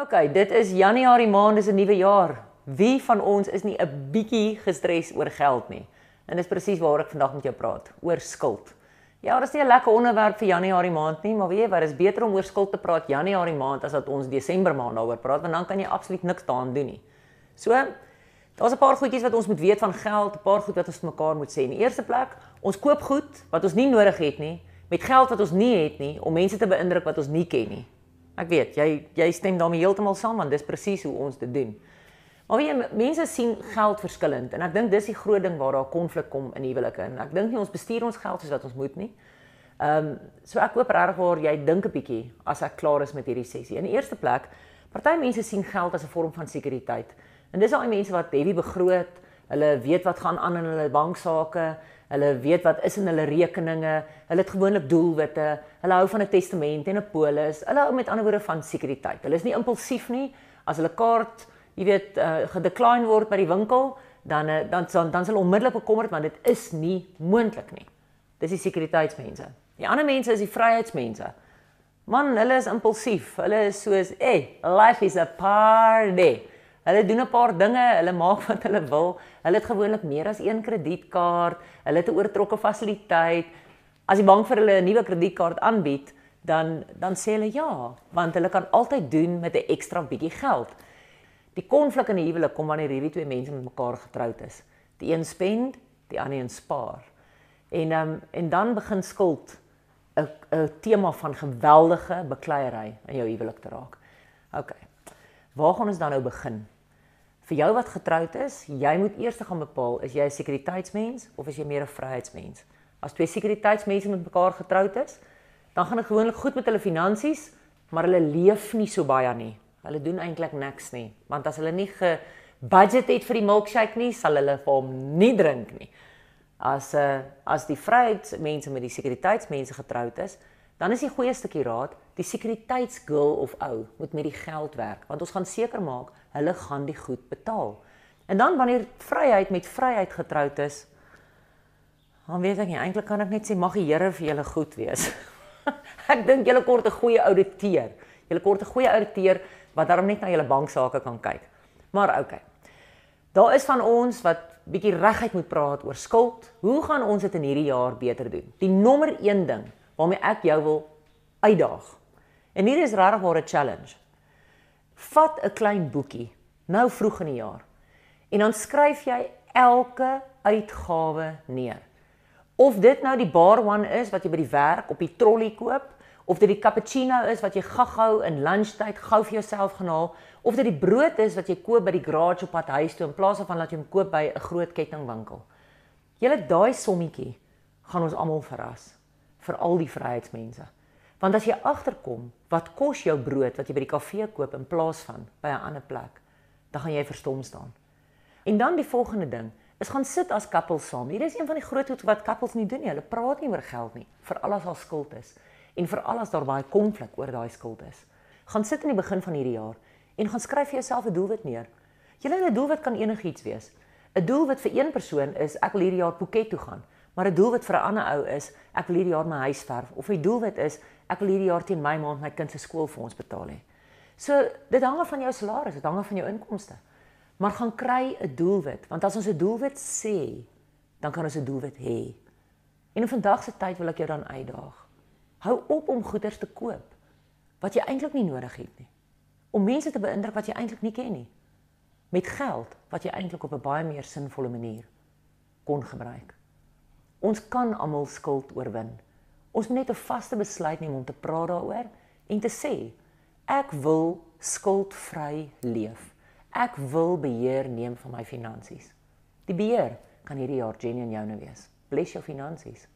OK, dit is Januarie maand, dis 'n nuwe jaar. Wie van ons is nie 'n bietjie gestres oor geld nie? En dis presies waaroor ek vandag met jou praat, oor skuld. Ja, dis nie 'n lekker onderwerp vir Januarie maand nie, maar weet jy wat, dis beter om oor skuld te praat Januarie maand as wat ons Desember maand daaroor praat, want dan kan jy absoluut niks daaraan doen nie. So, daar's 'n paar goedjies wat ons moet weet van geld, 'n paar goed wat ons mekaar moet sê. In die eerste plek, ons koop goed wat ons nie nodig het nie, met geld wat ons nie het nie, om mense te beïndruk wat ons nie ken nie. Ek weet, jy jy stem daarmee heeltemal saam want dis presies hoe ons dit doen. Maar weet jy, mense sien geld verskillend en ek dink dis die groot ding waar daar konflik kom in huwelike en ek dink nie ons bestuur ons geld soos wat ons moet nie. Ehm um, so ek hoop regtig waar jy dink 'n bietjie as ek klaar is met hierdie sessie. In die eerste plek, party mense sien geld as 'n vorm van sekuriteit. En dis daai mense wat heavy begroot, hulle weet wat gaan aan in hulle banksaake, Hulle weet wat is in hulle rekeninge. Hulle het gewoonlik doelwitte. Hulle hou van 'n testament en 'n polis. Hulle hou met ander woorde van sekuriteit. Hulle is nie impulsief nie. As hulle kaart, jy weet, uh, gedecline word by die winkel, dan uh, dan dan dan sal onmiddellik bekommerd want dit is nie moontlik nie. Dis die sekuriteitsmense. Die ander mense is die vryheidsmense. Man, hulle is impulsief. Hulle is soos, "Hey, life is a party." Hulle doen 'n paar dinge, hulle maak wat hulle wil. Hulle het gewoonlik meer as een kredietkaart. Hulle het 'n oortrokke fasiliteit. As die bank vir hulle 'n nuwe kredietkaart aanbied, dan dan sê hulle ja, want hulle kan altyd doen met 'n ekstra bietjie geld. Die konflik in 'n huwelik kom wanneer hierdie twee mense met mekaar getroud is. Die een spend, die ander een spaar. En um, en dan begin skuld 'n 'n tema van geweldige bekleierery in jou huwelik te raak. Waar gaan ons dan nou begin? Vir jou wat getroud is, jy moet eers gaan bepaal is jy 'n sekuriteitsmens of is jy meer 'n vryheidsmens? As twee sekuriteitsmense met mekaar getroud is, dan gaan dit gewoonlik goed met hulle finansies, maar hulle leef nie so baie nie. Hulle doen eintlik niks nie, want as hulle nie ge budget het vir die milkshake nie, sal hulle vir hom nie drink nie. As 'n uh, eh, as die vryheidsmense met die sekuriteitsmense getroud is, dan is die goeie stukkie raad, die sekuriteitsgirl of ou moet met die geld werk, want ons gaan seker maak hulle gaan die goed betaal. En dan wanneer vryheid met vryheid getroud is, dan weet ek nie, eintlik kan ek net sê mag die Here vir julle goed wees. ek dink julle kort 'n goeie ouditeur. Julle kort 'n goeie ouditeur wat daarom net na julle banksaake kan kyk. Maar okay. Daar is van ons wat bietjie reguit moet praat oor skuld. Hoe gaan ons dit in hierdie jaar beter doen? Die nommer 1 ding waarmee ek jou wil uitdaag. En hier is regtig 'n challenge. Vat 'n klein boekie nou vroeg in die jaar en dan skryf jy elke uitgawe neer. Of dit nou die bar one is wat jy by die werk op die trolley koop, of dit die cappuccino is wat jy gaggou in lunchtyd gou vir jouself gaan haal, of dit die brood is wat jy koop by die garage op pad huis toe in plaas van dat jy hom koop by 'n groot kettingwinkel. Julle daai sommetjie gaan ons almal verras vir al die vryheidsmense. Want as jy agterkom wat kos jou brood wat jy by die kafee koop in plaas van by 'n ander plek, dan gaan jy verstom staan. En dan die volgende ding, is gaan sit as koppels saam. Hier is een van die groot goed wat koppels nie doen nie. Hulle praat nie oor geld nie, vir alles al skuld is en vir alles daar baie konflik oor daai skuld is. Gaan sit in die begin van hierdie jaar en gaan skryf vir jouself 'n doelwit neer. Julle 'n doelwit kan enigiets wees. 'n Doelwit vir een persoon is ek wil hierdie jaar Phuket toe gaan. Maar 'n doelwit vir 'n ander ou is ek wil hierdie jaar my huis verf of 'n doelwit is ek wil hierdie jaar teen my maand my kind se skoolfonds betaal hê. So dit hang af van jou salaris, dit hang af van jou inkomste. Maar gaan kry 'n doelwit want as ons 'n doelwit sê, dan kan ons 'n doelwit hê. En in vandag se tyd wil ek jou dan uitdaag. Hou op om goederes te koop wat jy eintlik nie nodig het nie. Om mense te beïndruk wat jy eintlik nie ken nie. Met geld wat jy eintlik op 'n baie meer sinvolle manier kon gebruik. Ons kan almal skuld oorwin. Ons moet net 'n vaste besluit neem om te praat daaroor en te sê ek wil skuldvry leef. Ek wil beheer neem van my finansies. Die beheer kan hierdie jaar genuen joune wees. Bless jou finansies.